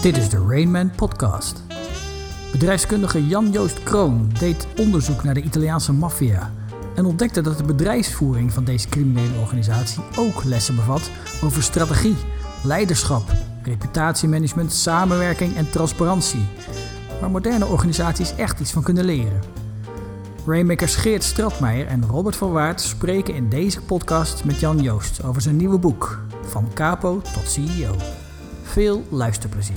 Dit is de Rainman Podcast. Bedrijfskundige Jan-Joost Kroon deed onderzoek naar de Italiaanse maffia en ontdekte dat de bedrijfsvoering van deze criminele organisatie ook lessen bevat over strategie, leiderschap, reputatiemanagement, samenwerking en transparantie, waar moderne organisaties echt iets van kunnen leren. Rainmakers Geert Stratmeijer en Robert van Waard spreken in deze podcast met Jan Joost over zijn nieuwe boek, Van Capo tot CEO. Veel luisterplezier.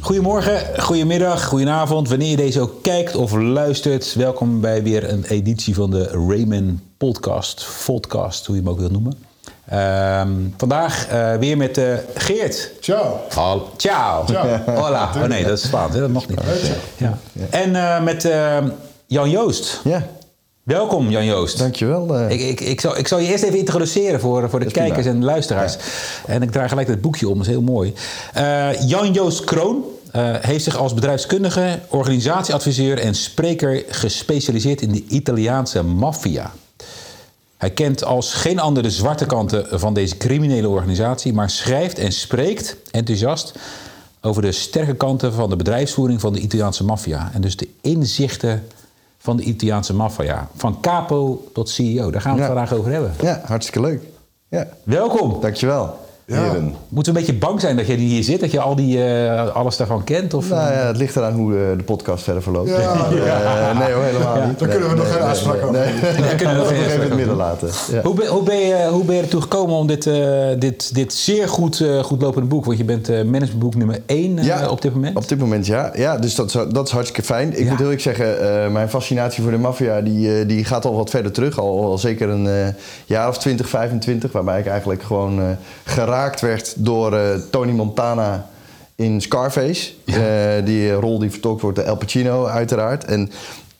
Goedemorgen, goedemiddag, goedenavond, wanneer je deze ook kijkt of luistert. Welkom bij weer een editie van de Rayman Podcast, Podcast, hoe je hem ook wilt noemen. Ehm, vandaag eh, weer met eh, Geert. Ciao. Hal- ciao. Ciao. Hola. Oh nee, dat is Spaans, hè? dat mag niet. Ja. En eh, met eh, Jan Joost. Ja, Welkom Jan Joost. dankjewel. eh. Ik, ik, ik, zal, ik zal je eerst even introduceren voor, voor de Dat kijkers en de luisteraars. En ik draai gelijk het boekje om, dat is heel mooi. Eh, Jan-Joost Kroon eh, heeft zich als bedrijfskundige, organisatieadviseur en spreker gespecialiseerd in de Italiaanse maffia. Hij kent als geen ander de zwarte kanten van deze criminele organisatie, maar schrijft en spreekt enthousiast over de sterke kanten van de bedrijfsvoering van de Italiaanse maffia. En dus de inzichten van de Italiaanse maffia. Van capo tot CEO. Daar gaan we het Ja. vandaag over hebben. Ja, hartstikke leuk. Ja, Welkom. dankjewel. Ja. Heren. Moeten we een beetje bang zijn dat je hier zit? Dat je al die, eh, alles daarvan kent? Of, Nou ja, het ligt eraan hoe eh, de podcast verder verloopt. Ja. Eh, nee hoor, helemaal niet. Daar kunnen we Nee, nog geen uitspraak nee, over Nee, Daar kunnen we nog even in het midden over laten. Ja. hoe, ben, hoe, ben je, hoe ben je ertoe gekomen om dit, eh, dit, dit zeer goed, eh, goed lopende boek... want je bent eh, managementboek nummer 1 op dit moment. Op dit moment, ja. Ja, dus dat, is- dat is hartstikke fijn. Ik Ja. moet heel eerlijk zeggen, eh, mijn fascinatie voor de maffia... Die, eh, die gaat al wat verder terug. Al, al zeker een eh, jaar of 20, 25... waarbij ik eigenlijk gewoon eh, werd door eh, Tony Montana in Scarface. Eh, die rol die vertolkt wordt door El Pacino, uiteraard. En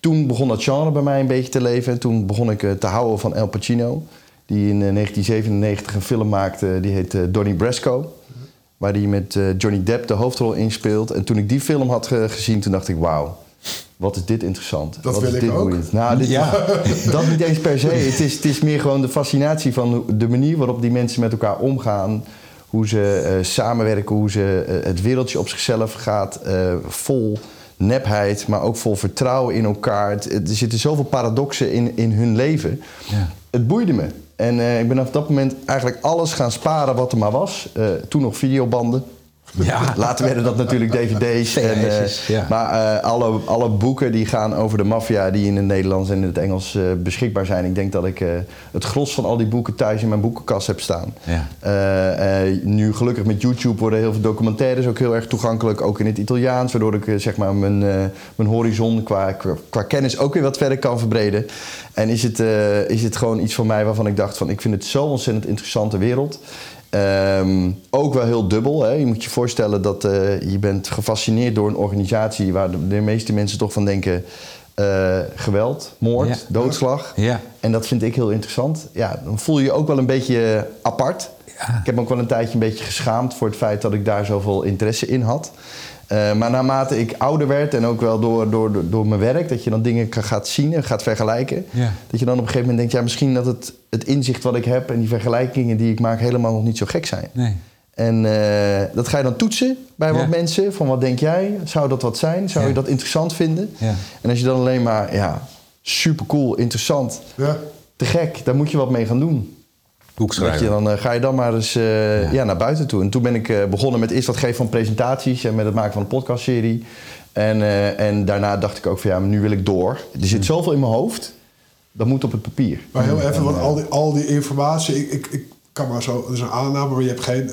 toen begon dat genre bij mij een beetje te leven. En toen begon ik eh, te houden van El Pacino... die in eh, 1997 een film maakte, die heet Donnie Brasco... Waar hij met Johnny Depp de hoofdrol inspeelt. En toen ik die film had ge- gezien, toen dacht ik, wauw, wat is dit interessant. Dat wat wil is ik dit ook. boeiend. Nou, dit, Ja. dat niet eens per se. Het is, het is meer gewoon de fascinatie van de manier waarop die mensen met elkaar omgaan. Hoe ze eh, samenwerken, hoe ze eh, het wereldje op zichzelf gaat. eh, vol nepheid, maar ook vol vertrouwen in elkaar. Het- er zitten zoveel paradoxen in, in hun leven. Ja. Het boeide me. En ik ben vanaf dat moment eigenlijk alles gaan sparen wat er maar was. Toen nog videobanden. Ja. Later werden dat natuurlijk dvd's. En, eh, ja. Maar eh, alle, alle boeken die gaan over de maffia... die in het Nederlands en in het Engels eh, beschikbaar zijn. Ik denk dat ik het gros van al die boeken thuis in mijn boekenkast heb staan. Ja. Nu gelukkig met YouTube worden heel veel documentaires ook heel erg toegankelijk. Ook in het Italiaans, waardoor ik zeg maar mijn, mijn horizon qua, qua, qua kennis ook weer wat verder kan verbreden. En is het, is het gewoon iets voor mij waarvan ik dacht van ik vind het zo'n ontzettend interessante wereld. Ehm, ook wel heel dubbel. Hè? Je moet je voorstellen dat eh, je bent gefascineerd door een organisatie waar de, de meeste mensen toch van denken... eh, geweld, moord, Ja. doodslag. Ja. En dat vind ik heel interessant. Ja, dan voel je je ook wel een beetje apart. Ja. Ik heb me ook wel een tijdje een beetje geschaamd voor het feit dat ik daar zoveel interesse in had. Eh, maar naarmate ik ouder werd en ook wel door, door, door, door mijn werk, dat je dan dingen gaat zien en gaat vergelijken. Ja. Dat je dan op een gegeven moment denkt, ja, misschien dat het, het inzicht wat ik heb en die vergelijkingen die ik maak helemaal nog niet zo gek zijn. Nee. En eh, dat ga je dan toetsen bij wat Ja. mensen. Van wat denk jij? Zou dat wat zijn? Zou Ja. je dat interessant vinden? Ja. En als je dan alleen maar, ja, super cool, interessant, Ja. te gek, daar moet je wat mee gaan doen. Boek Dat je dan, eh, ga je dan maar eens eh, Ja. ja. naar buiten toe. En toen ben ik eh, begonnen met eerst wat geven van presentaties en met het maken van een podcastserie. En, eh, en daarna dacht ik ook van ja, maar nu wil ik door. Er zit zoveel in mijn hoofd, dat moet op het papier. Maar heel even, want al die, al die informatie, ik, ik, ik kan maar zo, dat is een aanname, maar je hebt geen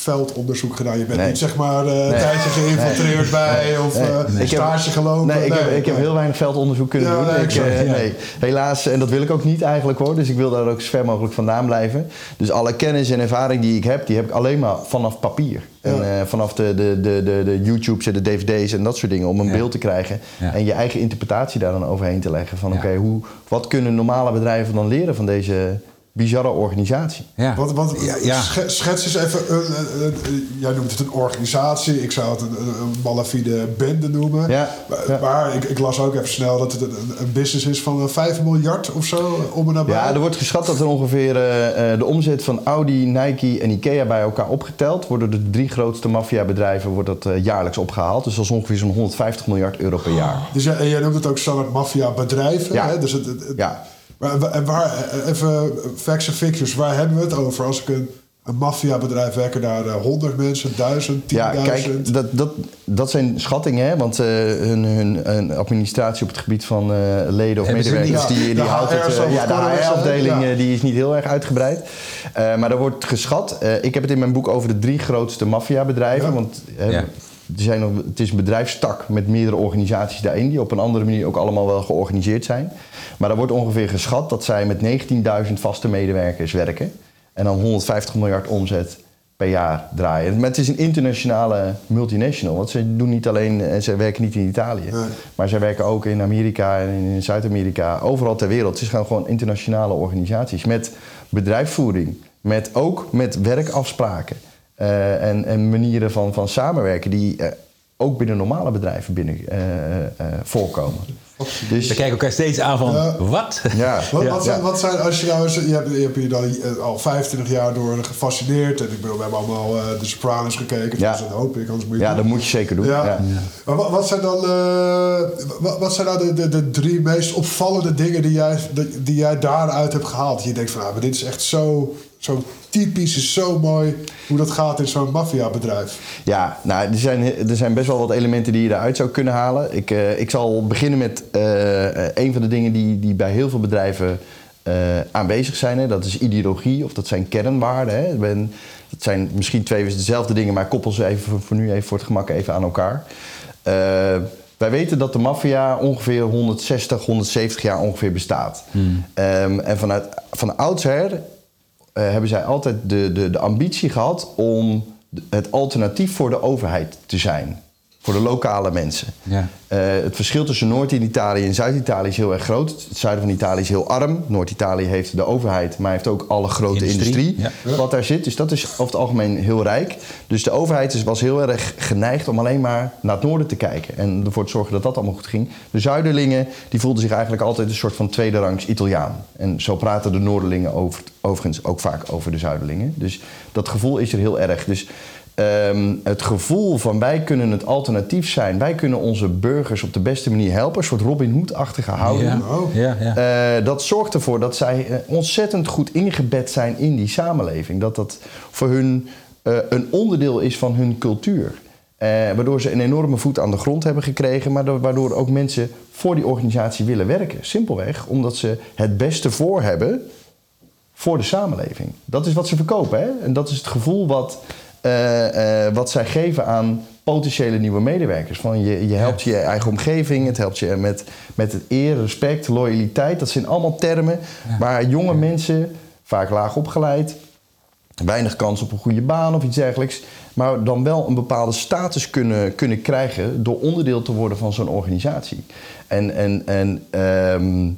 veldonderzoek gedaan. Je bent Nee. niet zeg maar eh, een tijdje geïnfiltreerd bij of eh, heb- stage gelopen. Nee, ik, heb, ik heb heel weinig veldonderzoek kunnen Ja, doen. nee, ik, exact, eh, ja. nee, helaas, en dat wil ik ook niet eigenlijk hoor. Dus ik wil daar ook zo ver mogelijk vandaan blijven. Dus alle kennis en ervaring die ik heb, die heb ik alleen maar vanaf papier. En eh, vanaf de, de, de, de, de YouTubes en de dvd's en dat soort dingen. Om een Ja. beeld te krijgen. Ja. En je eigen interpretatie daar dan overheen te leggen. Van Ja. oké, hoe wat kunnen normale bedrijven dan leren van deze bizarre organisatie. Ja. Wat, wat, ja, ja. sche- Schets eens even, jij noemt het een organisatie. Ik zou het een, een, een malafide bende noemen. Ja, Maar, ja. maar ik, ik las ook even snel dat het een, business is van eh, 5 miljard of zo om en nabij. Ja, er wordt geschat dat er ongeveer eh, eh, de omzet van Audi, Nike en Ikea bij elkaar opgeteld... worden de drie grootste maffiabedrijven wordt dat, eh, jaarlijks opgehaald. Dus dat is ongeveer zo'n 150 miljard euro per jaar. Dus jij, en jij noemt het ook standaard maffia-bedrijven. Ja. Hè? Dus het, het- het- Ja. Maar, waar, even facts en fictions, waar hebben we het over? Als ik een, een maffia-bedrijf werken daar eh, 100 mensen, 1000, 10.000? Ja, kijk, dat, dat, dat zijn schattingen, hè? want eh, hun, hun, hun administratie op het gebied van eh, leden of medewerkers, die, die houdt het. Ja, de HR-afdeling ja. die is niet heel erg uitgebreid. Eh, maar er wordt geschat. eh, ik heb het in mijn boek over de drie grootste maffiabedrijven. Ja. Want Ja. Er zijn nog, het is een bedrijfstak met meerdere organisaties daarin, die op een andere manier ook allemaal wel georganiseerd zijn. Maar er wordt ongeveer geschat dat zij met 19.000 vaste medewerkers werken. En dan 150 miljard omzet per jaar draaien. Maar het is een internationale multinational. Want ze doen niet alleen, eh, ze werken niet in Italië. Nee. Maar zij werken ook in Amerika en in Zuid-Amerika. Overal ter wereld. Het zijn gewoon internationale organisaties. Met bedrijfsvoering. Met ook met werkafspraken. Eh, en, en manieren van, van samenwerken die eh, ook binnen normale bedrijven binnen, eh, eh, eh, voorkomen. Dus Ze kijken elkaar steeds aan van, Ja. wat? ja, Wat, ja, wat, zijn, ja. wat zijn, als je nou eens, je hebt, je hebt hier dan al 25 jaar door gefascineerd. En ik bedoel, we hebben allemaal The Sopranos gekeken. Ja. Dus dat hoop ik, anders moet je ja, dat moet je zeker doen. Ja. Ja. Maar wat, wat zijn dan eh, wat, wat zijn nou de, de, de drie meest opvallende dingen die jij, die, die jij daaruit hebt gehaald? Je denkt van, ah, maar dit is echt zo, zo typisch, is zo mooi hoe dat gaat in zo'n maffiabedrijf. Ja, nou, er zijn, er zijn best wel wat elementen die je eruit zou kunnen halen. Ik, eh, ik zal beginnen met eh, een van de dingen die, die bij heel veel bedrijven eh, aanwezig zijn. Hè. Dat is ideologie of dat zijn kernwaarden. Hè. Ik Ben, dat zijn misschien twee dezelfde dingen, maar koppel ze even voor, voor nu even voor het gemak even aan elkaar. Eh, wij weten dat de maffia ongeveer 160, 170 jaar ongeveer bestaat. Ehm, en vanuit, van oudsher hebben zij altijd de, de, de ambitie gehad om het alternatief voor de overheid te zijn. Voor de lokale mensen. Ja. Eh, het verschil tussen Noord-Italië en Zuid-Italië is heel erg groot. Het zuiden van Italië is heel arm. Noord-Italië heeft de overheid, maar heeft ook alle grote Industrie, industrie, wat daar zit. Dus dat is over het algemeen heel rijk. Dus de overheid was heel erg geneigd om alleen maar naar het noorden te kijken. En ervoor te zorgen dat dat allemaal goed ging. De zuiderlingen die voelden zich eigenlijk altijd een soort van tweederangs Italiaan. En zo praten de noorderlingen over, overigens ook vaak over de zuiderlingen. Dus dat gevoel is er heel erg. Dus ehm, het gevoel van wij kunnen het alternatief zijn. Wij kunnen onze burgers op de beste manier helpen. Een soort Robin Hood-achtige houding. Ja, Oh. ja, ja. Eh, dat zorgt ervoor dat zij eh, ontzettend goed ingebed zijn in die samenleving. Dat dat voor hun eh, een onderdeel is van hun cultuur. Eh, waardoor ze een enorme voet aan de grond hebben gekregen, maar waardoor ook mensen voor die organisatie willen werken. Simpelweg omdat ze het beste voor hebben voor de samenleving. Dat is wat ze verkopen. Hè? En dat is het gevoel wat, eh, eh, wat zij geven aan potentiële nieuwe medewerkers. Van je, je helpt je eigen omgeving, het helpt je met, met het eer, respect, loyaliteit. Dat zijn allemaal termen waar jonge mensen, vaak laag opgeleid, weinig kans op een goede baan of iets dergelijks, maar dan wel een bepaalde status kunnen, kunnen krijgen door onderdeel te worden van zo'n organisatie. En, en, en ehm,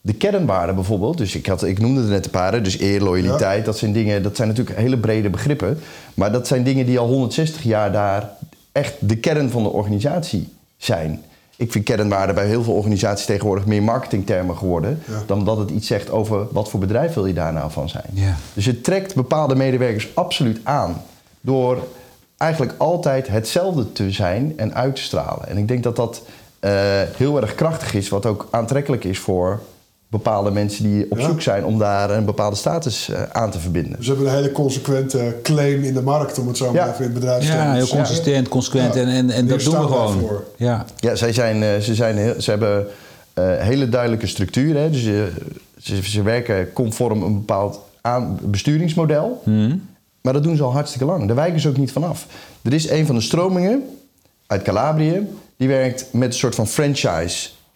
de kernwaarden bijvoorbeeld, dus ik, had, ik noemde er net een paar, dus eer, loyaliteit, dat zijn dingen, dat zijn natuurlijk hele brede begrippen, maar dat zijn dingen die al 160 jaar daar echt de kern van de organisatie zijn. Ik vind kernwaarden bij heel veel organisaties tegenwoordig meer marketingtermen geworden, Ja. dan dat het iets zegt over wat voor bedrijf wil je daar nou van zijn. Ja. Dus het trekt bepaalde medewerkers absoluut aan door eigenlijk altijd hetzelfde te zijn en uit te stralen. En ik denk dat dat eh, heel erg krachtig is, wat ook aantrekkelijk is voor bepaalde mensen die op Ja. zoek zijn om daar een bepaalde status eh, aan te verbinden. Dus we hebben een hele consequente claim in de markt, om het zo maar Ja. even in het bedrijfsterm Ja, te heel zeggen. consistent, consequent. Ja. En, en, en dat doen we gewoon. voor. Ja. Ja, zij zijn, eh, ze, zijn heel, ze hebben eh hele duidelijke structuren. Hè? Dus ze, ze werken conform een bepaald aan, besturingsmodel. Maar dat doen ze al hartstikke lang. Daar wijken ze ook niet vanaf. Er is een van de stromingen uit Calabrië. Die werkt met een soort van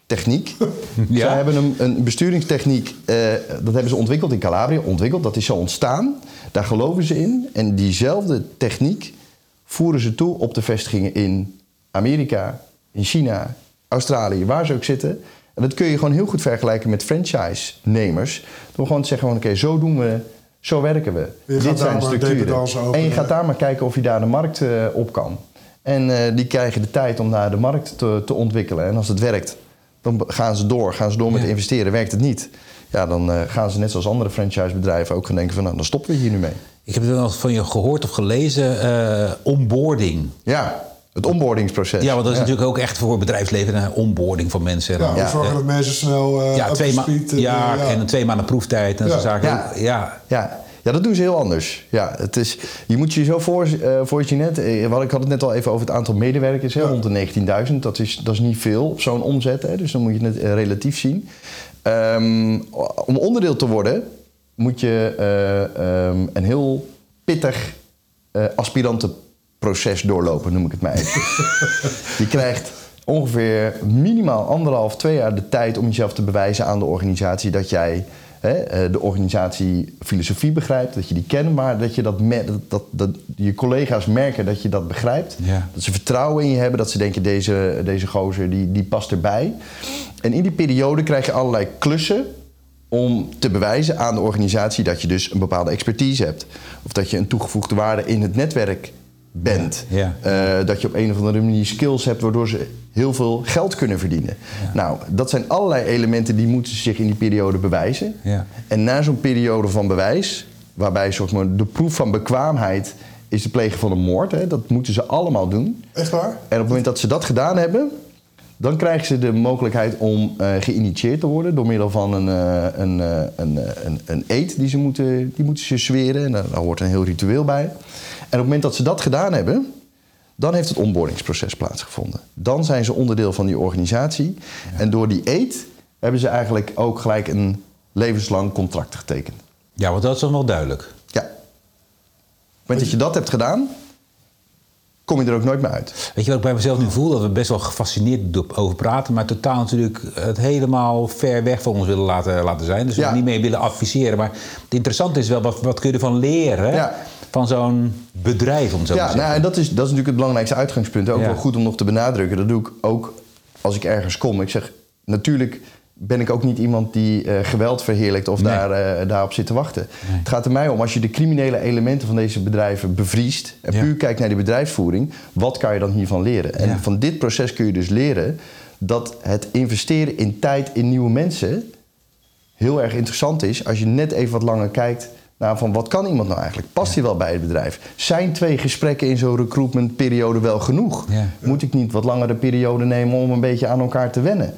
franchise-techniek. Ja. Zij hebben een, een besturingstechniek, eh, dat hebben ze ontwikkeld in Calabrië. Ontwikkeld, dat is zo ontstaan. Daar geloven ze in. En diezelfde techniek voeren ze toe op de vestigingen in Amerika, in China, Australië, waar ze ook zitten. En dat kun je gewoon heel goed vergelijken met franchise-nemers. Door gewoon te zeggen: van, oké, zo doen we, zo werken we. Je Dit zijn structuren. En je gaat daar maar kijken of je daar de markt eh, op kan. En eh, die krijgen de tijd om daar de markt te, te ontwikkelen. En als het werkt, dan gaan ze door. Gaan ze door met Ja. investeren. Werkt het niet, ja, dan eh, gaan ze net zoals andere franchisebedrijven ook gaan denken: van, nou, dan stoppen we hier nu mee. Ik heb het wel van je gehoord of gelezen, eh, onboarding. Ja, het onboardingsproces. Ja, want dat is natuurlijk ook echt voor het bedrijfsleven een onboarding van mensen. Ja, dan, zorgen dat mensen snel eh ja, twee speed, ja, ja. en een twee maanden proeftijd en Ja. zo'n zaken. Ja. Ja. Ja, dat doen ze heel anders. Ja, het is, je moet je zo voor, eh voor je net, eh, wat ik had het net al even over het aantal medewerkers, hè, Ja. rond de 19.000. Dat is, dat is niet veel op zo'n omzet, hè, dus dan moet je het eh, relatief zien. Ehm, om onderdeel te worden moet je eh, ehm, een heel pittig eh aspirantenproces doorlopen, noem ik het maar even. je krijgt ongeveer minimaal anderhalf, twee jaar de tijd om jezelf te bewijzen aan de organisatie dat jij hè, eh, de organisatie filosofie begrijpt, dat je die kent, maar dat, je dat, dat, dat, dat je collega's merken dat je dat begrijpt. Ja. Dat ze vertrouwen in je hebben, dat ze denken deze, deze gozer die, die past erbij. En in die periode krijg je allerlei klussen om te bewijzen aan de organisatie dat je dus een bepaalde expertise hebt. Of dat je een toegevoegde waarde in het netwerk bent. Ja, Eh, dat je op een of andere manier skills hebt waardoor ze heel veel geld kunnen verdienen. Nou, dat zijn allerlei elementen die moeten zich in die periode bewijzen. Ja. En na zo'n periode van bewijs, waarbij zeg maar, de proef van bekwaamheid is de plegen van een moord, hè, dat moeten ze allemaal doen. Echt waar? En op het moment dat ze dat gedaan hebben, dan krijgen ze de mogelijkheid om eh, geïnitieerd te worden door middel van een, eh, een, eh, een, een, een eed die ze moeten, die moeten ze zweren. En daar, daar hoort een heel ritueel bij. En op het moment dat ze dat gedaan hebben, dan heeft het onboardingsproces plaatsgevonden. Dan zijn ze onderdeel van die organisatie. En door die eed hebben ze eigenlijk ook gelijk een levenslang contract getekend. ja, want dat is dan wel duidelijk. Ja. Op het moment dat je dat hebt gedaan, kom je er ook nooit meer uit. Weet je wat ik bij mezelf nu voel? Dat we best wel gefascineerd over praten, maar totaal natuurlijk het helemaal ver weg van ons willen laten, laten zijn. Dus we Ja. niet mee willen adviseren. Maar het interessante is wel, wat, wat kun je ervan leren Ja. Van zo'n bedrijf, om zo te Ja, zeggen? nou, en dat is, dat is natuurlijk het belangrijkste uitgangspunt. Ook Ja. wel goed om nog te benadrukken. Dat doe ik ook als ik ergens kom. Ik zeg, natuurlijk ben ik ook niet iemand die eh, geweld verheerlijkt of Nee. daar, eh, daarop zit te wachten. Het gaat er mij om, als je de criminele elementen van deze bedrijven bevriest... en Ja. puur kijkt naar die bedrijfsvoering, wat kan je dan hiervan leren? En van dit proces kun je dus leren dat het investeren in tijd in nieuwe mensen heel erg interessant is als je net even wat langer kijkt naar van wat kan iemand nou eigenlijk? Past hij wel bij het bedrijf? Zijn twee gesprekken in zo'n recruitmentperiode wel genoeg? Moet ik niet wat langere periode nemen om een beetje aan elkaar te wennen?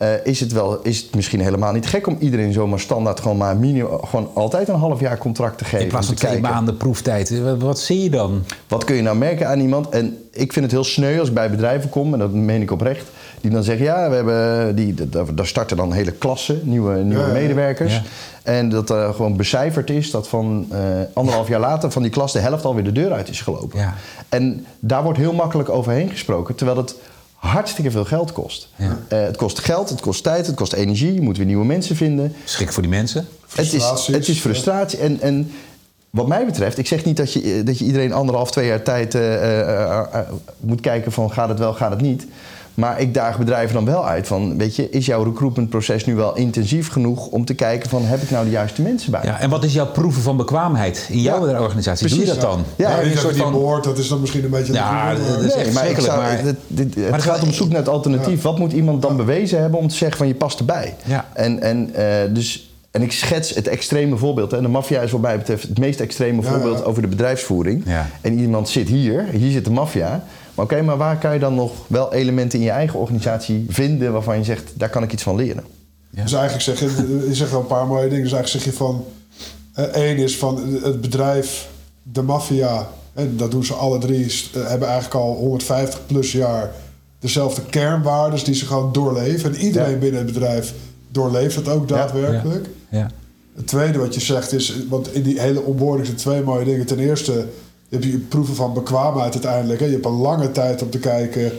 Eh, is, het wel, is het misschien helemaal niet gek om iedereen zomaar standaard gewoon maar minimum, gewoon altijd een half jaar contract te geven? In plaats van twee kijken? maanden proeftijd. Wat, wat zie je dan? Wat kun je nou merken aan iemand? En ik vind het heel sneu als ik bij bedrijven kom, en dat meen ik oprecht, die dan zeggen: ja, we hebben die, daar- starten dan hele klassen, nieuwe, nieuwe Ja, medewerkers. Ja. En dat er gewoon becijferd is dat van eh, anderhalf jaar later van die klas de helft alweer de deur uit is gelopen. Ja. En daar wordt heel makkelijk overheen gesproken, terwijl het hartstikke veel geld kost. Ja. Eh, het kost geld, het kost tijd, het kost energie, je moet weer nieuwe mensen vinden. Schrik voor die mensen? Het is, het is frustratie. En, en wat mij betreft, ik zeg niet dat je, eh, dat je iedereen anderhalf, twee jaar tijd eh, eh, eh, eh, moet kijken van gaat het wel, gaat het niet. Maar ik daag bedrijven dan wel uit van, weet je, is jouw recruitmentproces nu wel intensief genoeg om te kijken van, heb ik nou de juiste mensen bij? Ja, en wat is jouw proeven van bekwaamheid in jouw Ja, organisatie? Doe je dat precies. dan? Ja, Ja, niet een dat soort van... dat is dan misschien een beetje... Ja, dat is maar- echt maar ik verschrikkelijk, zou, maar- dit- dit- Maar het gaat om zoek naar het alternatief. Wat moet iemand dan bewezen hebben om te zeggen van je past erbij? Ja. En, en, eh, dus, en ik schets het extreme voorbeeld. Hè. De maffia is wat mij betreft het meest extreme Ja, voorbeeld ja. over de bedrijfsvoering. Ja. En iemand zit hier, hier zit de maffia. Maar oké, maar waar kan je dan nog wel elementen in je eigen organisatie vinden waarvan je zegt, daar kan ik iets van leren? Ja. Dus eigenlijk zeg je, je zegt wel een paar mooie dingen. Dus eigenlijk zeg je van, eh, één is van het bedrijf, de maffia, en dat doen ze alle drie, eh, hebben eigenlijk al 150 plus jaar dezelfde kernwaarden die ze gewoon doorleven. En iedereen Ja. binnen het bedrijf doorleeft dat ook daadwerkelijk. Ja. Het tweede wat je zegt is, want in die hele onboarding zijn twee mooie dingen. Ten eerste heb je proeven van bekwaamheid uiteindelijk. Hè. Je hebt een lange tijd om te kijken,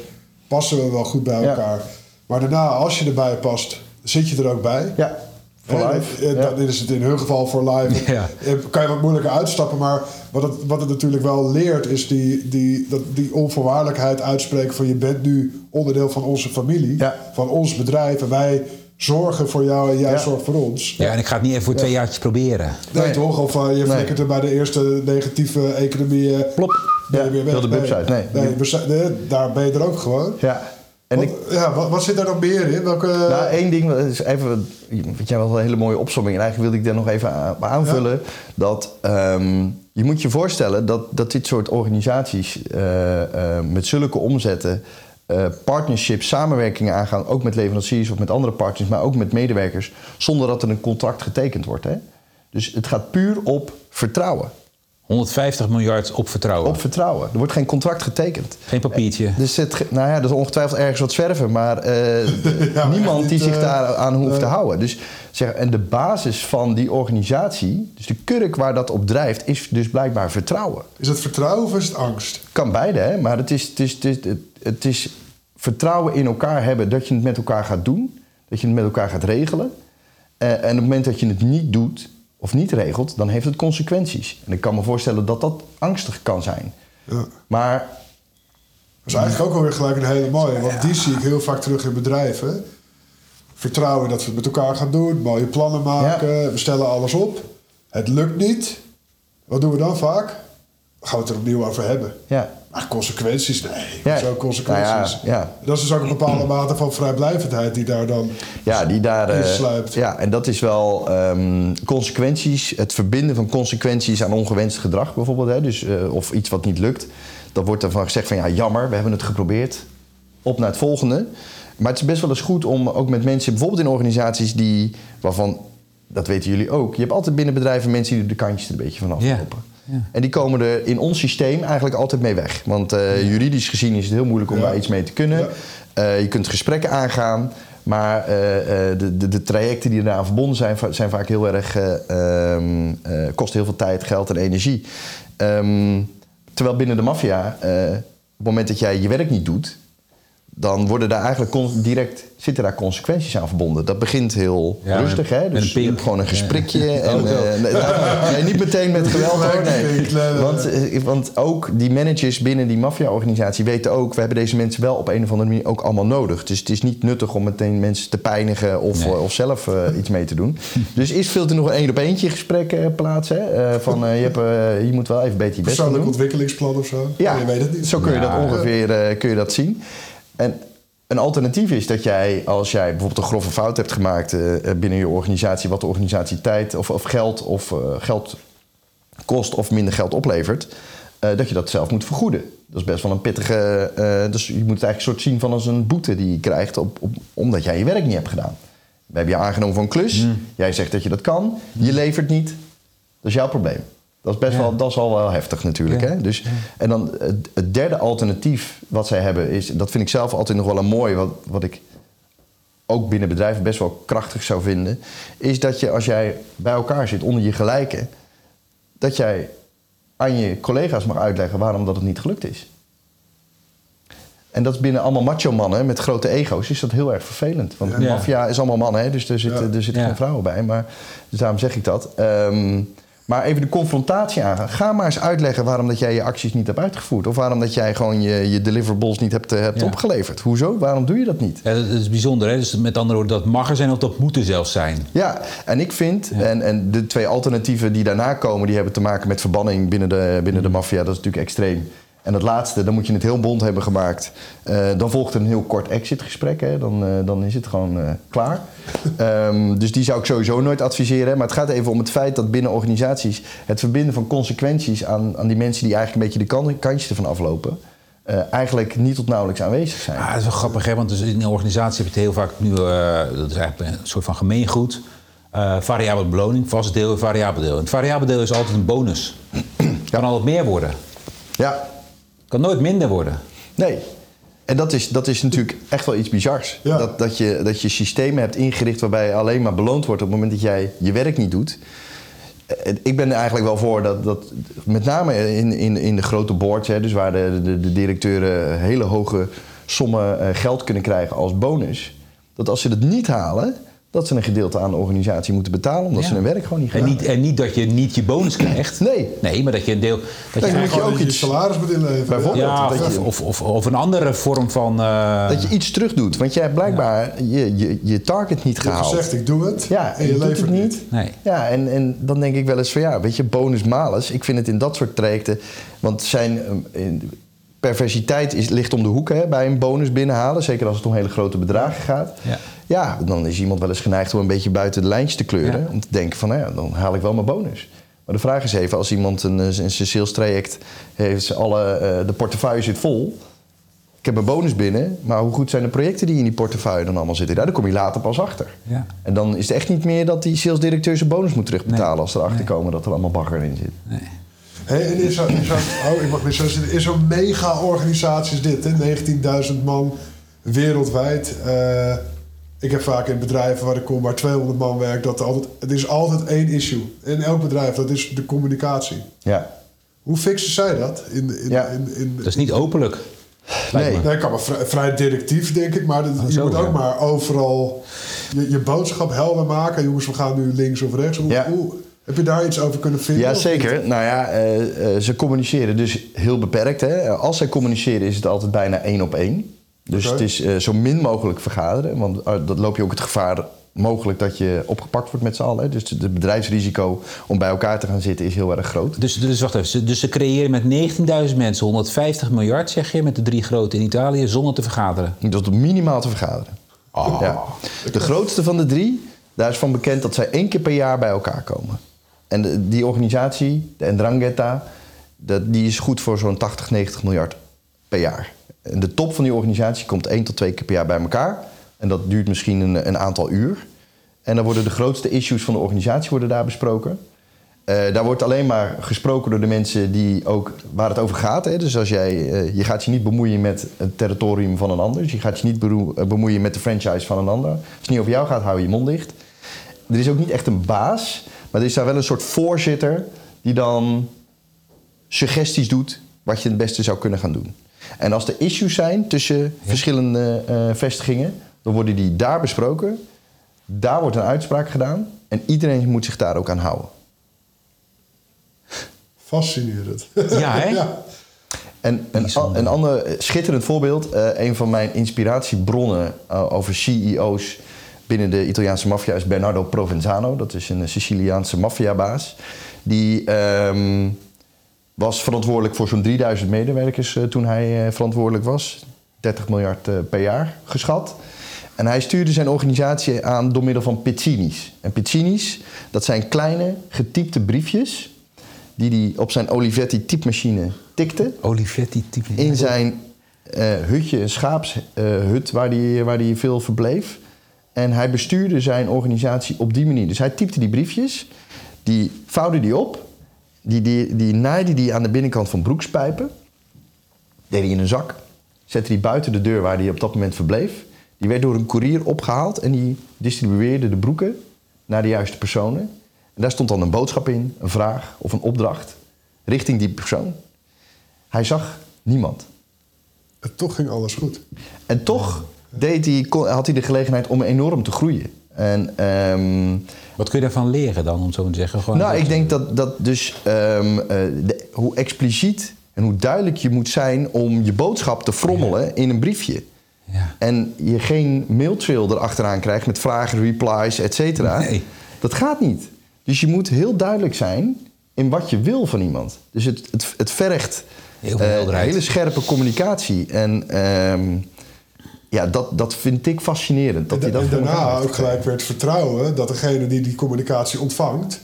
passen we wel goed bij Ja. elkaar. Maar daarna, als je erbij past, zit je er ook bij. Ja, voor eh, Ja. Dan is het in hun geval voor live. Ja. Eh, Kan je wat moeilijker uitstappen, maar wat het, wat het natuurlijk wel leert, is die, die, dat, die onvoorwaardelijkheid uitspreken van je bent nu onderdeel van onze familie, Ja. van ons bedrijf. En wij zorgen voor jou en jij Ja. zorgt voor ons. Ja, en ik ga het niet even voor twee jaartjes proberen. Nee, Nee. toch? Of uh, je Nee. flikkert er bij de eerste negatieve economie. eh, Plop. ben je Ja, weer weg. wil de uit. Nee. we zijn- nee, daar ben je er ook gewoon. Ja. En Wat, ik, ja, wat, wat zit daar nog meer in? Welke, Nou, één ding, dat is even, weet jij wel, een hele mooie opzomming. En eigenlijk wilde ik daar nog even aan- aanvullen. Dat ehm, je moet je voorstellen dat, dat dit soort organisaties eh, eh, met zulke omzetten, eh, partnerships, samenwerkingen aangaan, ook met leveranciers of met andere partners, maar ook met medewerkers, zonder dat er een contract getekend wordt. Hè? Dus het gaat puur op vertrouwen. 150 miljard op vertrouwen. Op vertrouwen. Er wordt geen contract getekend. Geen papiertje. Dus het, ge- nou ja, er is ongetwijfeld ergens wat zwerven, maar eh, Ja, niemand die zich eh, daar aan hoeft te eh. houden. Dus zeg, en de basis van die organisatie, dus de kurk waar dat op drijft, is dus blijkbaar vertrouwen. Is het vertrouwen of is het angst? Kan beide, hè? maar het is, het, is, het, is, het- het is vertrouwen in elkaar hebben dat je het met elkaar gaat doen, dat je het met elkaar gaat regelen. Eh, en op het moment dat je het niet doet of niet regelt, dan heeft het consequenties. En ik kan me voorstellen dat dat angstig kan zijn. Ja. Maar Dat is eigenlijk ook alweer gelijk een hele mooie. Want die zie ik heel vaak terug in bedrijven. Vertrouwen dat we het met elkaar gaan doen. Mooie plannen maken. We stellen alles op. Het lukt niet. Wat doen we dan vaak? Dan gaan we het er opnieuw over hebben. ja, Maar consequenties, nee. Ja. Zo consequenties. Nou ja, ja. Dat is dus ook een bepaalde mate van vrijblijvendheid die daar dan... Ja, die daar. eh, Insluipt. ja, en dat is wel ehm, consequenties. Het verbinden van consequenties aan ongewenst gedrag bijvoorbeeld. Hè, dus, eh, of iets wat niet lukt. Dan wordt er van gezegd van ja, jammer, we hebben het geprobeerd. Op naar het volgende. Maar het is best wel eens goed om ook met mensen, bijvoorbeeld in organisaties die, waarvan, dat weten jullie ook, je hebt altijd binnen bedrijven mensen die er de kantjes er een beetje van Ja. En die komen er in ons systeem eigenlijk altijd mee weg. Want eh, juridisch gezien is het heel moeilijk om daar iets mee te kunnen. Eh, je kunt gesprekken aangaan. Maar eh, de, de, de trajecten die eraan verbonden zijn, zijn vaak heel erg. eh, ehm, eh, kosten heel veel tijd, geld en energie. Ehm, terwijl binnen de maffia, op het moment dat jij je werk niet doet, dan worden daar eigenlijk direct zitten daar consequenties aan verbonden. Dat begint heel Ja, rustig, hè? Dus je hebt gewoon een gesprekje. Ja. En, Oh, eh, nou, nee, niet meteen met geweld hoor. Nee. Want, eh, want ook die managers binnen die maffia-organisatie weten ook... we hebben deze mensen wel op een of andere manier ook allemaal nodig. Dus het is niet nuttig om meteen mensen te pijnigen of, Nee. eh, of zelf iets mee te doen. Dus is veel te nog een één op eentje gesprek eh, plaatsen. Van je, hebt, je moet wel even beter je best gaan Persoonlijk doen. ontwikkelingsplan of zo. Ja, Je weet het niet. zo kun je dat ongeveer kun je dat zien. En een alternatief is dat jij, als jij bijvoorbeeld een grove fout hebt gemaakt eh, eh, binnen je organisatie, wat de organisatie tijd of, of geld of eh, geld kost of minder geld oplevert, dat je dat zelf moet vergoeden. Dat is best wel een pittige. dus je moet het eigenlijk een soort zien van als een boete die je krijgt op, op, omdat jij je werk niet hebt gedaan. We hebben je aangenomen voor een klus. Jij zegt dat je dat kan. Je levert niet. Dat is jouw probleem. Dat is best Ja. wel, dat is al wel heftig natuurlijk. Ja. Hè? Dus, en dan het, het derde alternatief wat zij hebben is, dat vind ik zelf altijd nog wel een mooi, wat, wat ik ook binnen bedrijven best wel krachtig zou vinden, is dat je als jij bij elkaar zit onder je gelijken, dat jij aan je collega's mag uitleggen waarom dat het niet gelukt is. En dat is binnen allemaal macho mannen met grote ego's is dat heel erg vervelend. Want Ja. maffia is allemaal mannen, hè? dus er zitten Ja. er zitten Ja. geen vrouwen bij. Maar, dus daarom zeg ik dat. Ehm, maar even de confrontatie aangaan. Ga maar eens uitleggen waarom dat jij je acties niet hebt uitgevoerd. Of waarom dat jij gewoon je, je deliverables niet hebt, eh, hebt Ja. opgeleverd. Hoezo? Waarom doe je dat niet? Ja, dat is bijzonder, hè? Dus met andere woorden, dat mag er zijn of dat moet er zelfs zijn. Ja, en ik vind, en, en de twee alternatieven die daarna komen, die hebben te maken met verbanning binnen de, binnen de maffia. Dat is natuurlijk extreem. En het laatste, dan moet je het heel bond hebben gemaakt. Eh, dan volgt een heel kort exitgesprek. Hè. Dan, eh, dan is het gewoon eh, klaar. Ehm, dus die zou ik sowieso nooit adviseren. Maar het gaat even om het feit dat binnen organisaties het verbinden van consequenties aan, aan die mensen die eigenlijk een beetje de kan- kantjes ervan aflopen. eigenlijk niet tot nauwelijks aanwezig zijn. Ah, dat is wel grappig, hè? Want dus in een organisatie heb je het heel vaak nu... dat is eigenlijk een soort van gemeengoed. Eh variabele beloning, vast deel en variabel deel. En het variabel deel is altijd een bonus. kan altijd meer worden. Ja, Kan nooit minder worden. Nee. En dat is, dat is natuurlijk echt wel iets bizars. Ja. Dat, dat, je, dat je systemen hebt ingericht waarbij je alleen maar beloond wordt op het moment dat jij je werk niet doet. Eh, Ik ben er eigenlijk wel voor dat, dat met name in, in, in de grote boards, hè, dus waar de, de, de directeuren hele hoge sommen eh, geld kunnen krijgen als bonus, dat als ze het niet halen, dat ze een gedeelte aan de organisatie moeten betalen omdat Ja. ze hun werk gewoon niet En gaan niet, en niet dat je niet je bonus krijgt. Nee. Nee, maar dat je een deel... Dat Nee, je dan moet je ook dat iets- salaris moet inleveren. Bijvoorbeeld. ja, dat of, je- of, of, of een andere vorm van... eh, Dat je iets terug doet. Want jij hebt blijkbaar je, je, je target niet Je hebt gehaald. gezegd, ik doe het. Ja, en je, je levert het niet. Nee. Ja, en, en dan denk ik wel eens van ja, weet je, bonus malus. Ik vind het in dat soort trajecten. Want zijn eh, in- perversiteit is, ligt om de hoek hè, bij een bonus binnenhalen. Zeker als het om hele grote bedragen gaat. Ja. Ja, dan is iemand wel eens geneigd om een beetje buiten de lijntjes te kleuren. Ja. Om te denken van, nou ja, dan haal ik wel mijn bonus. Maar de vraag is even, als iemand een, een sales traject heeft, alle, eh, de portefeuille zit vol. Ik heb een bonus binnen, maar hoe goed zijn de projecten die in die portefeuille dan allemaal zitten? Daar kom je later pas achter. Ja. En dan is het echt niet meer dat die salesdirecteur zijn bonus moet terugbetalen Nee. als ze erachter Nee. komen dat er allemaal bagger in zit. nee. Hey, en in zo'n in zo'n- oh, ik mag niet zo zitten. In zo'n mega-organisatie is dit, hè? 19.000 man wereldwijd. Eh, ik heb vaak in bedrijven waar ik kom, waar 200 man werkt, dat er altijd, het is altijd één issue. In elk bedrijf, dat is de communicatie. Ja. Hoe fixen zij dat? In, in, Ja. in, in, Dat is niet openlijk. Nee. Nee, kan maar vrij, vrij directief, denk ik. Maar dat- je zo, moet ook ja. maar overal je, je boodschap helder maken. Jongens, we gaan nu links of rechts. Hoe, Ja. hoe- heb je daar iets over kunnen vinden? Ja, zeker. Nou ja, eh, eh, ze communiceren dus heel beperkt. Hè. Als zij communiceren is het altijd bijna één op één. Dus het is eh, zo min mogelijk vergaderen. Want uh, dan loop je ook het gevaar mogelijk dat je opgepakt wordt met z'n allen. hè. Dus het bedrijfsrisico om bij elkaar te gaan zitten is heel erg groot. Dus, dus wacht even. Ze- Dus ze creëren met 19.000 mensen 150 miljard, zeg je, met de drie grote in Italië, zonder te vergaderen. Dat is minimaal te vergaderen. Ah. Ja. De grootste van de drie, daar is van bekend dat zij één keer per jaar bij elkaar komen. En die organisatie, de Ndrangheta, dat, die is goed voor zo'n 80, 90 miljard per jaar. En de top van die organisatie komt één tot twee keer per jaar bij elkaar. En dat duurt misschien een, een aantal uur. En dan worden de grootste issues van de organisatie worden daar besproken. Eh, daar wordt alleen maar gesproken door de mensen die ook waar het over gaat. Hè. Dus als jij, eh, je gaat je niet bemoeien met het territorium van een ander. Je gaat je niet eh, bemoeien met de franchise van een ander. Als het niet over jou gaat, hou je mond dicht. Er is ook niet echt een baas, maar er is daar wel een soort voorzitter die dan suggesties doet wat je het beste zou kunnen gaan doen. En als er issues zijn tussen verschillende eh, vestigingen, dan worden die daar besproken. Daar wordt een uitspraak gedaan en iedereen moet zich daar ook aan houden. Fascinerend. Ja, hè? ja. En een, een ander schitterend voorbeeld, eh, een van mijn inspiratiebronnen eh, over CEO's binnen de Italiaanse maffia is Bernardo Provenzano. Dat is een Siciliaanse maffiabaas. Die ehm, was verantwoordelijk voor zo'n 3000 medewerkers eh, toen hij eh, verantwoordelijk was. 30 miljard eh, per jaar geschat. En hij stuurde zijn organisatie aan door middel van pizzini's. En pizzini's, dat zijn kleine getypte briefjes die hij op zijn Olivetti typemachine tikte Olivetti type. in zijn hutje, een schaapshut, waar hij waar die veel verbleef. En hij bestuurde zijn organisatie op die manier. Dus hij typte die briefjes, die vouwde die op, die, die, die naaide die aan de binnenkant van broekspijpen, deed hij in een zak, zette die buiten de deur waar hij op dat moment verbleef. Die werd door een koerier opgehaald en die distribueerde de broeken naar de juiste personen. En daar stond dan een boodschap in, een vraag of een opdracht richting die persoon. Hij zag niemand. En toch ging alles goed. En toch deed hij, had hij de gelegenheid om enorm te groeien. En, ehm, Wat kun je daarvan leren dan, om zo te zeggen? Gewoon nou, ik denk dat, dat dus ehm, eh, de- hoe expliciet en hoe duidelijk je moet zijn om je boodschap te frommelen in een briefje. Ja. En je geen mailtrail erachteraan krijgt met vragen, replies, et cetera. Nee. Dat gaat niet. Dus je moet heel duidelijk zijn in wat je wil van iemand. Dus het, het, het vergt Heel eh, hele scherpe communicatie. En ehm, ja, dat, dat vind ik fascinerend. Dat en, hij dat en voor elkaar daarna ook gelijk weer het vertrouwen dat degene die die communicatie ontvangt,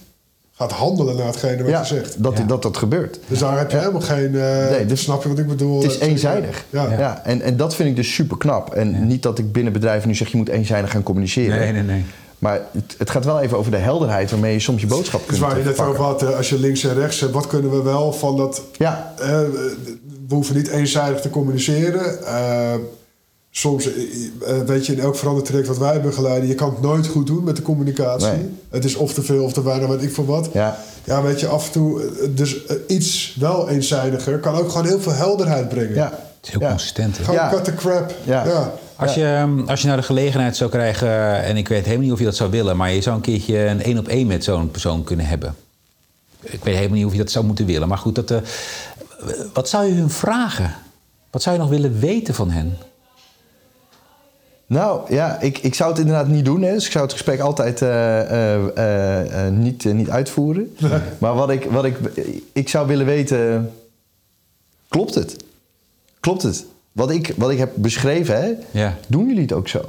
gaat handelen naar hetgene wat Ja, je zegt. dat, Ja. dat dat gebeurt. Dus daar heb je helemaal geen. eh Nee, dus- snap je wat ik bedoel? Het is eenzijdig. Ja. Ja. en, en dat vind ik dus super knap. En niet dat ik binnen bedrijven nu zeg je moet eenzijdig gaan communiceren. Nee, nee, nee. Maar het, het gaat wel even over de helderheid waarmee je soms je boodschap Dus kunt waar je net verpakken. over had, eh, als je links en rechts hebt, wat kunnen we wel van dat. Ja, eh, we hoeven niet eenzijdig te communiceren. Eh, soms, eh, eh, weet je, in elk verandertraject wat wij begeleiden, je kan het nooit goed doen met de communicatie. Nee. Het is of te veel of te weinig, weet ik veel wat. ja. Ja, weet je, af en toe, eh, dus eh, iets wel eenzijdiger kan ook gewoon heel veel helderheid brengen. ja. Het is heel Ja. consistent. hè? Gewoon Ja. cut the crap. Ja. Ja. Als, je, ehm, als je nou de gelegenheid zou krijgen, eh, en ik weet helemaal niet of je dat zou willen, maar je zou een keertje een één op één met zo'n persoon kunnen hebben. Ik weet helemaal niet of je dat zou moeten willen, maar goed, dat, eh, wat zou je hun vragen? Wat zou je nog willen weten van hen? Nou ja, ik, ik zou het inderdaad niet doen. Hè. Dus ik zou het gesprek altijd eh, eh, eh, niet, niet uitvoeren. Maar wat ik, wat ik, ik zou willen weten, klopt het? Klopt het? Wat ik, wat ik heb beschreven, hè, Ja. doen jullie het ook zo?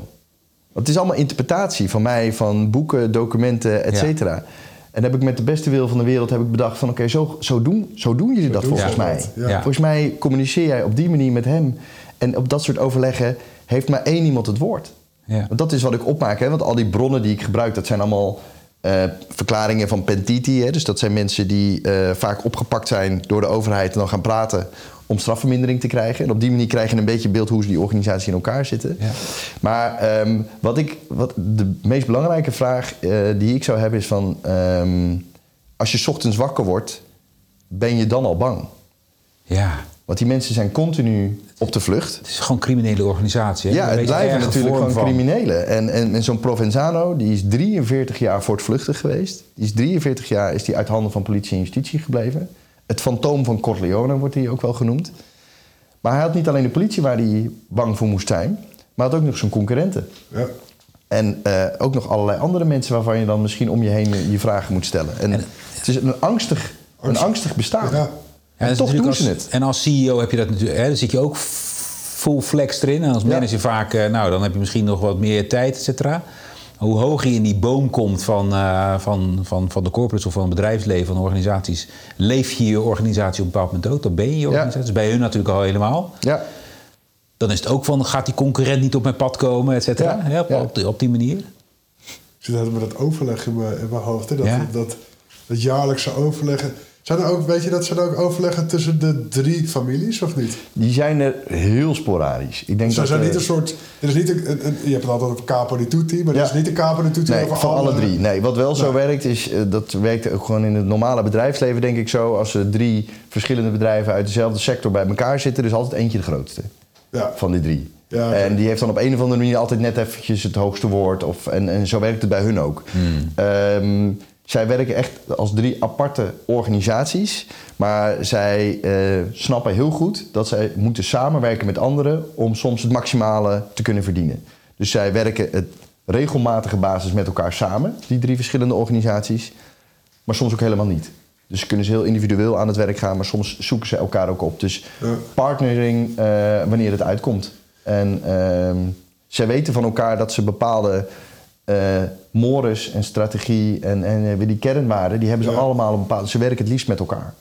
Want het is allemaal interpretatie van mij, van boeken, documenten, et Ja. cetera. En heb ik met de beste wil van de wereld heb ik bedacht van oké, zo, zo, doen, zo doen jullie dat doen volgens mij. ja. Ja. Volgens mij communiceer jij op die manier met hem. En op dat soort overleggen heeft maar één iemand het woord. Ja. Want dat is wat ik opmaak. Hè? Want al die bronnen die ik gebruik, dat zijn allemaal eh, verklaringen van Pentiti. Hè? Dus dat zijn mensen die eh, vaak opgepakt zijn door de overheid en dan gaan praten om strafvermindering te krijgen. En op die manier krijg je een beetje beeld hoe die organisatie in elkaar zitten. Ja. Maar ehm, wat ik, wat de meest belangrijke vraag eh, die ik zou hebben is van... ehm, als je 's ochtends wakker wordt, ben je dan al bang? Ja, Want die mensen zijn continu op de vlucht. het is gewoon een criminele organisatie. hè? Ja, Een het blijven natuurlijk gewoon van- criminelen. En, en, en zo'n Provenzano, die is 43 jaar voortvluchtig geweest. Die is 43 jaar is die uit handen van politie en justitie gebleven. Het fantoom van Corleone wordt hij ook wel genoemd. Maar hij had niet alleen de politie waar hij bang voor moest zijn... maar had ook nog zijn concurrenten. Ja. En eh, ook nog allerlei andere mensen waarvan je dan misschien om je heen je, vragen moet stellen. En, het is een angstig, een Angst- angstig bestaan. Ja. Ja, en dat is toch doen natuurlijk ze als, het. En als CEO heb je dat natuurlijk, hè, dan zit je ook full flex erin. En als Ja. manager vaak, eh, nou, dan heb je misschien nog wat meer tijd, et cetera. Hoe hoger je in die boom komt van, eh, van, van, van de corporates of van het bedrijfsleven, van de organisaties, leef je je organisatie op een bepaald moment ook. Dan ben je je Ja. organisatie. Dat is bij hun natuurlijk al helemaal. Ja, Dan is het ook van, gaat die concurrent niet op mijn pad komen, et cetera. Ja, op, ja. op, die, op die manier. Ik zit altijd met dat overleg in mijn, in mijn hoofd. Hè? Dat, Ja. dat, dat jaarlijkse overleggen. Zijn er ook, weet je dat zijn er ook overleggen tussen de drie families of niet? die zijn er heel sporadisch. Ik denk er dat, zijn niet een soort. Er is niet een, een- een- je hebt het altijd over capo di tutti, maar Ja. er is niet een capo di tutti Nee, over van alle drie. Nee, wat wel zo werkt is, eh, dat werkt ook gewoon in het normale bedrijfsleven denk ik zo. Als er drie verschillende bedrijven uit dezelfde sector bij elkaar zitten, er is altijd eentje de grootste Ja. van die drie. Ja. En die heeft dan op een of andere manier altijd net eventjes het hoogste woord. Of, en, en zo werkt het bij hun ook. Ehm, zij werken echt als drie aparte organisaties. Maar zij eh, snappen heel goed dat zij moeten samenwerken met anderen... om soms het maximale te kunnen verdienen. Dus zij werken het regelmatige basis met elkaar samen, die drie verschillende organisaties. Maar soms ook helemaal niet. Dus kunnen ze heel individueel aan het werk gaan, maar soms zoeken ze elkaar ook op. Dus partnering eh, wanneer het uitkomt. En ehm, zij weten van elkaar dat ze bepaalde eh mores en strategie en, en eh, die kernwaarden, die hebben ze Ja. allemaal op bepaalde. Ze werken het liefst met elkaar.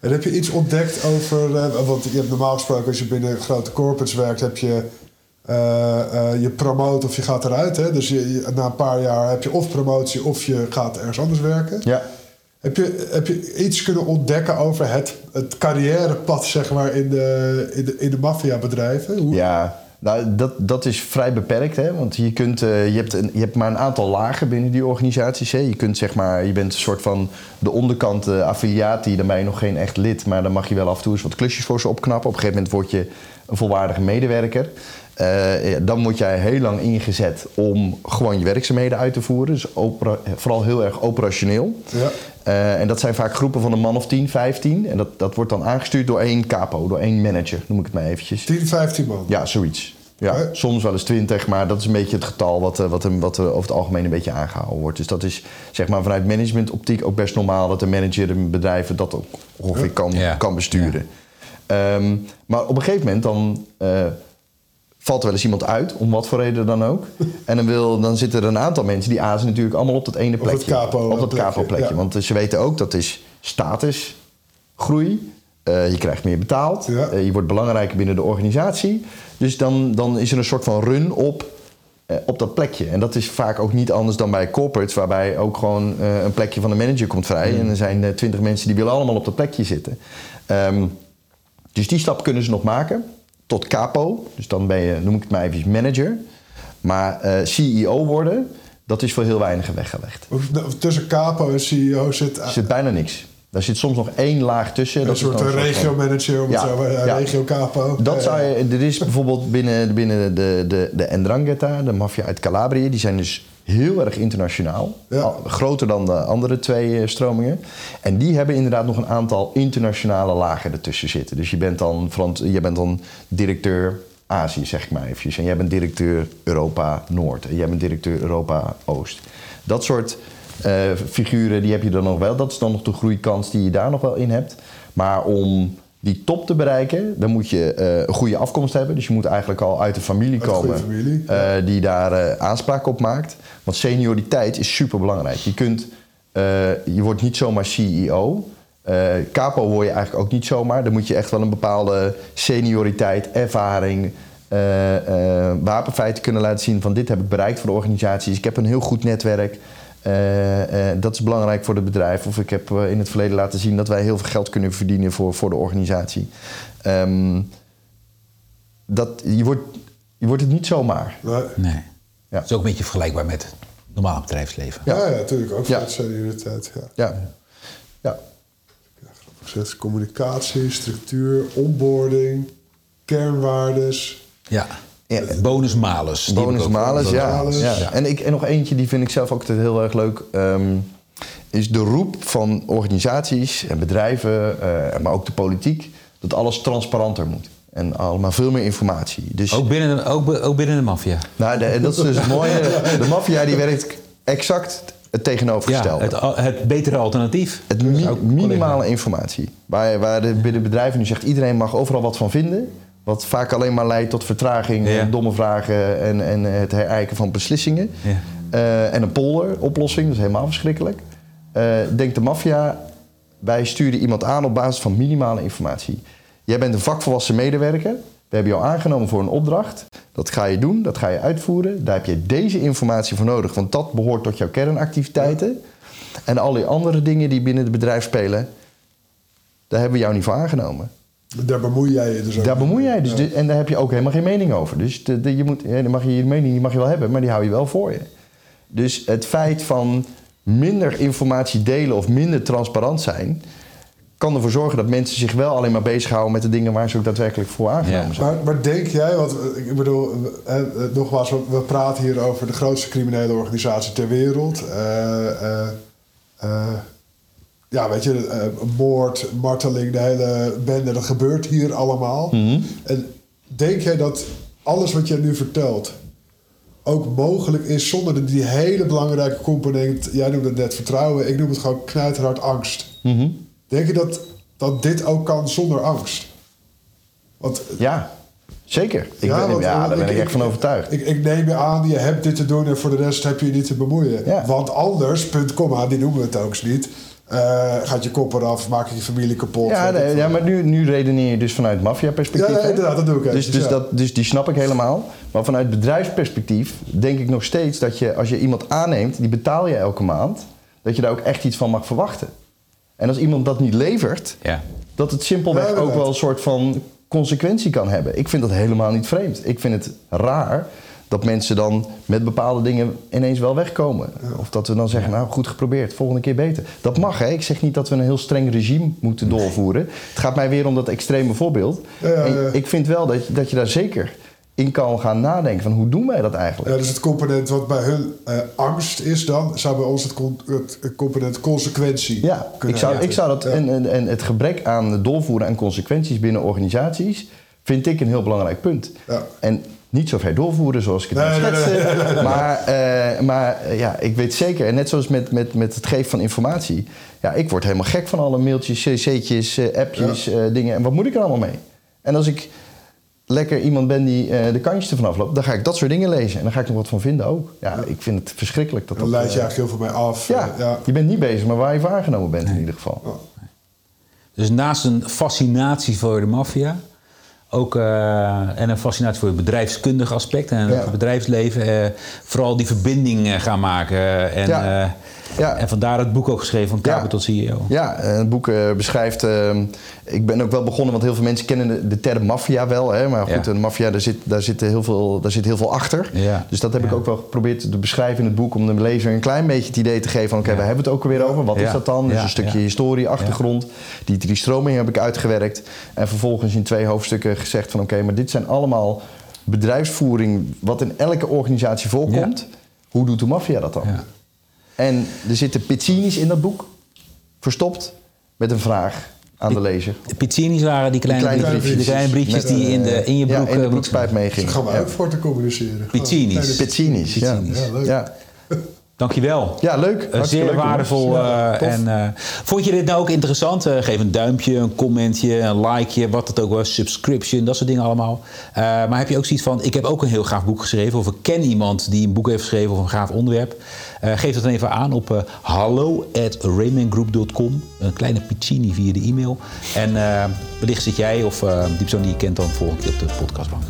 En heb je iets ontdekt over. eh, want je hebt normaal gesproken, als je binnen grote corporates werkt, heb je. je promoot of je gaat eruit. Hè? Dus je, je- na een paar jaar heb je of promotie of je gaat ergens anders werken. Ja. Heb je, heb je iets kunnen ontdekken over het, het carrièrepad zeg maar, in de, in de, in de maffiabedrijven? Hoe- Ja, nou, dat, dat is vrij beperkt. Hè? Want je, kunt, eh, je, hebt een, je hebt maar een aantal lagen binnen die organisaties. Hè? Je, kunt, zeg maar, je bent een soort van de onderkant eh, affiliatie. Dan ben je nog geen echt lid. Maar dan mag je wel af en toe eens wat klusjes voor ze opknappen. Op een gegeven moment word je een volwaardige medewerker. Eh, ja, dan word jij heel lang ingezet om gewoon je werkzaamheden uit te voeren. Dus vooral heel erg operationeel. Ja. En dat zijn vaak groepen van een man of 10, 15. En dat, dat wordt dan aangestuurd door één capo, door één manager, noem ik het maar eventjes. 10, 15 man. Ja, zoiets. Ja. Soms wel eens 20, maar dat is een beetje het getal wat, eh, wat, er- wat er over het algemeen een beetje aangehouden wordt. Dus dat is zeg maar vanuit managementoptiek ook best normaal dat een manager in bedrijven dat ook ongeveer kan, Ja. kan besturen. Ehm, maar op een gegeven moment dan eh, valt er wel eens iemand uit, om wat voor reden dan ook. en dan, wil, dan zitten er een aantal mensen die azen natuurlijk allemaal op dat ene plekje. capo- op dat plekje, capo-plekje. ja. Want ze weten ook dat is status, eh, je krijgt meer betaald. Ja. eh, je wordt belangrijker binnen de organisatie. Dus dan, dan is er een soort van run op, eh, op dat plekje. En dat is vaak ook niet anders dan bij corporates... waarbij ook gewoon een plekje van de manager komt vrij. En er zijn twintig mensen die willen allemaal op dat plekje zitten. Ehm, dus die stap kunnen ze nog maken tot capo. Dus dan ben je, noem ik het maar even, manager. Maar CEO worden, dat is voor heel weinigen weggelegd. Tussen capo en CEO zit. Zit bijna niks. Daar zit soms nog één laag tussen. Een Dat soort een regio-manager, om het zo ja. regio-capo. Dat Ja, zou je, er is bijvoorbeeld binnen, binnen de, de, de Ndrangheta, de maffia uit Calabrië, die zijn dus heel erg internationaal. Ja. Al- groter dan de andere twee eh, stromingen. En die hebben inderdaad nog een aantal internationale lagen ertussen zitten. Dus je bent dan, je bent dan directeur Azië, zeg ik maar eventjes. En jij bent directeur Europa Noord. En jij bent directeur Europa Oost. Dat soort eh, figuren, die heb je dan nog wel. Dat is dan nog de groeikans die je daar nog wel in hebt. Maar om die top te bereiken, dan moet je eh, een goede afkomst hebben. Dus je moet eigenlijk al uit een familie komen familie, eh, die daar eh, aanspraak op maakt. Want senioriteit is super belangrijk. Je, kunt, eh, je wordt niet zomaar CEO. Eh, capo word je eigenlijk ook niet zomaar. Dan moet je echt wel een bepaalde senioriteit, ervaring, eh, eh, wapenfeiten kunnen laten zien van dit heb ik bereikt voor de organisaties. Ik heb een heel goed netwerk. Eh, eh, dat is belangrijk voor het bedrijf. Of ik heb eh, in het verleden laten zien dat wij heel veel geld kunnen verdienen voor, voor de organisatie. Ehm, dat, je, wordt, je wordt het niet zomaar. Nee. Nee. Ja. Het is ook een beetje vergelijkbaar met het normale bedrijfsleven. Ja, ja, natuurlijk. Ook voor Ja. de senioriteit. Ja. Ja. ja. Zes, communicatie, structuur, onboarding, kernwaardes. Ja. Ja. Heb ik Bonus malus, ja. Ja. Ja. En, ik, en nog eentje, die vind ik zelf ook altijd heel erg leuk. ehm, is de roep van organisaties en bedrijven, eh, maar ook de politiek, dat alles transparanter moet. En allemaal veel meer informatie. Dus, Ook binnen de, ook, binnen de maffia. nou, de- dat is dus het mooie. De maffia die werkt exact het Ja, tegenovergestelde. het, al- het betere alternatief. Het mi- minimale informatie. Waar, waar de, binnen bedrijven nu zegt iedereen mag overal wat van vinden. Wat vaak alleen maar leidt tot vertraging, Ja. en domme vragen en, en het herijken van beslissingen. Ja. Eh, en een polderoplossing, dat is helemaal verschrikkelijk. Eh denkt de maffia, wij sturen iemand aan op basis van minimale informatie. Jij bent een vakvolwassen medewerker. We hebben jou aangenomen voor een opdracht. Dat ga je doen, dat ga je uitvoeren. Daar heb je deze informatie voor nodig, want dat behoort tot jouw kernactiviteiten. En al die andere dingen die binnen het bedrijf spelen, daar hebben we jou niet voor aangenomen. Daar bemoei jij je dus ook Daar bemoei jij dus. Ja. En daar heb je ook helemaal geen mening over. Dus de, de- je moet, ja, dan mag je je mening die mag je wel hebben, maar die hou je wel voor je. Dus het feit van minder informatie delen of minder transparant zijn, kan ervoor zorgen dat mensen zich wel alleen maar bezighouden met de dingen waar ze ook daadwerkelijk voor aangenomen Ja. zijn. Maar, maar denk jij, want eh, ik bedoel, eh, nogmaals, we, praten hier over de grootste criminele organisatie ter wereld. Eh, ja, weet je, eh, moord, marteling, de hele bende, dat gebeurt hier allemaal. En denk jij dat alles wat jij nu vertelt ook mogelijk is zonder de- die hele belangrijke component, jij noemde het net vertrouwen, ik noem het gewoon knijterhard angst. Mhm. Denk je dat, dat dit ook kan zonder angst? Want Ja, zeker. Ik Ja, ben, want- ja, daar ben ik- ik echt van overtuigd. Ik, ik neem je aan, je hebt dit te doen en voor de rest heb je je niet te bemoeien. Ja. Want anders, punt, komma, die noemen we het ook niet. Eh, gaat je kop eraf, maak je je familie kapot. Ja, nee, ja maar nu, nu redeneer je dus vanuit maffia-perspectief. Ja, inderdaad, dat doe ik Dus, dus, ja. dat, dus die snap ik helemaal. Maar vanuit bedrijfsperspectief denk ik nog steeds dat je, als je iemand aanneemt, die betaal je elke maand, dat je daar ook echt iets van mag verwachten. En als iemand dat niet levert, Ja. dat het simpelweg Ja, ook wel een soort van consequentie kan hebben. Ik vind dat helemaal niet vreemd. Ik vind het raar dat mensen dan met bepaalde dingen ineens wel wegkomen. Of dat we dan zeggen, nou goed geprobeerd, volgende keer beter. Dat mag, hè. Ik zeg niet dat we een heel streng regime moeten doorvoeren. Het gaat mij weer om dat extreme voorbeeld. Ja, ja, ik vind wel dat je, dat je daar zeker in kan gaan nadenken van hoe doen wij dat eigenlijk? Ja, dus het component wat bij hun eh, angst is dan, zou bij ons het, con- het, component consequentie Ja, kunnen ik zou, heten. ik zou dat. En, en, en het gebrek aan doorvoeren en consequenties binnen organisaties. vind ik een heel belangrijk punt. Ja. En niet zo ver doorvoeren zoals ik het Nee, net nee, schetste. Maar, eh, maar eh, ja, ik weet zeker, en net zoals met, met, met het geven van informatie. Ja, ik word helemaal gek van alle mailtjes, cc'tjes, eh, appjes, eh, dingen. En wat moet ik er allemaal mee? En als ik lekker iemand ben die eh, de kantjes ervan afloopt, dan ga ik dat soort dingen lezen. En dan ga ik er wat van vinden ook. Ja, ik vind het verschrikkelijk dat Dan dat... leid je eigenlijk heel veel bij af. ja, ja. je bent niet bezig met waar je voor aangenomen bent in ieder geval. Dus naast een fascinatie voor de maffia, ook eh, en een fascinatie voor het bedrijfskundige aspect en Ja. het bedrijfsleven, eh, vooral die verbinding eh, gaan maken. En Ja. Ja. En vandaar het boek ook geschreven van Ja. tot CEO. Ja, het boek eh, beschrijft. eh, ik ben ook wel begonnen, want heel veel mensen kennen de, de term maffia wel. Hè, maar goed, Ja. een maffia, daar zit, daar, zit heel veel, daar zit heel veel achter. Ja. Dus dat heb ik ook wel geprobeerd te beschrijven in het boek. Om de lezer een klein beetje het idee te geven van: oké, we hebben het ook alweer over. Wat is dat dan? Dus een stukje historie, achtergrond. Die drie stromingen heb ik uitgewerkt. En vervolgens in twee hoofdstukken gezegd: van oké, maar dit zijn allemaal bedrijfsvoering. wat in elke organisatie voorkomt. Hoe doet de maffia dat dan? Ja. En er zitten pizzini's in dat boek, verstopt, met een vraag aan de lezer. De Pizzinis waren die kleine, kleine briefjes, briefjes. de kleine briefjes Met, die in, de, in je broek... ja, in de eh, broekspijp Daar meegingen. gaan we Ja. ook voor te communiceren. Pizzinis. Gewoon Pizzini's, ja. Ja, leuk. Ja. Dankjewel. ja, leuk. Eh, zeer leuk, waardevol. Ja, eh, en, eh, vond je dit nou ook interessant? Eh, geef een duimpje, een commentje, een likeje, wat het ook was, subscription, dat soort dingen allemaal. Eh, maar heb je ook zoiets van, ik heb ook een heel gaaf boek geschreven, of ik ken iemand die een boek heeft geschreven of een gaaf onderwerp. Eh, geef dat dan even aan op uh, hallo at Een kleine piccini via de e-mail. En eh, wellicht zit jij of die persoon die je kent dan volgende keer op de podcastbank.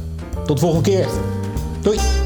Tot de volgende keer. Doei!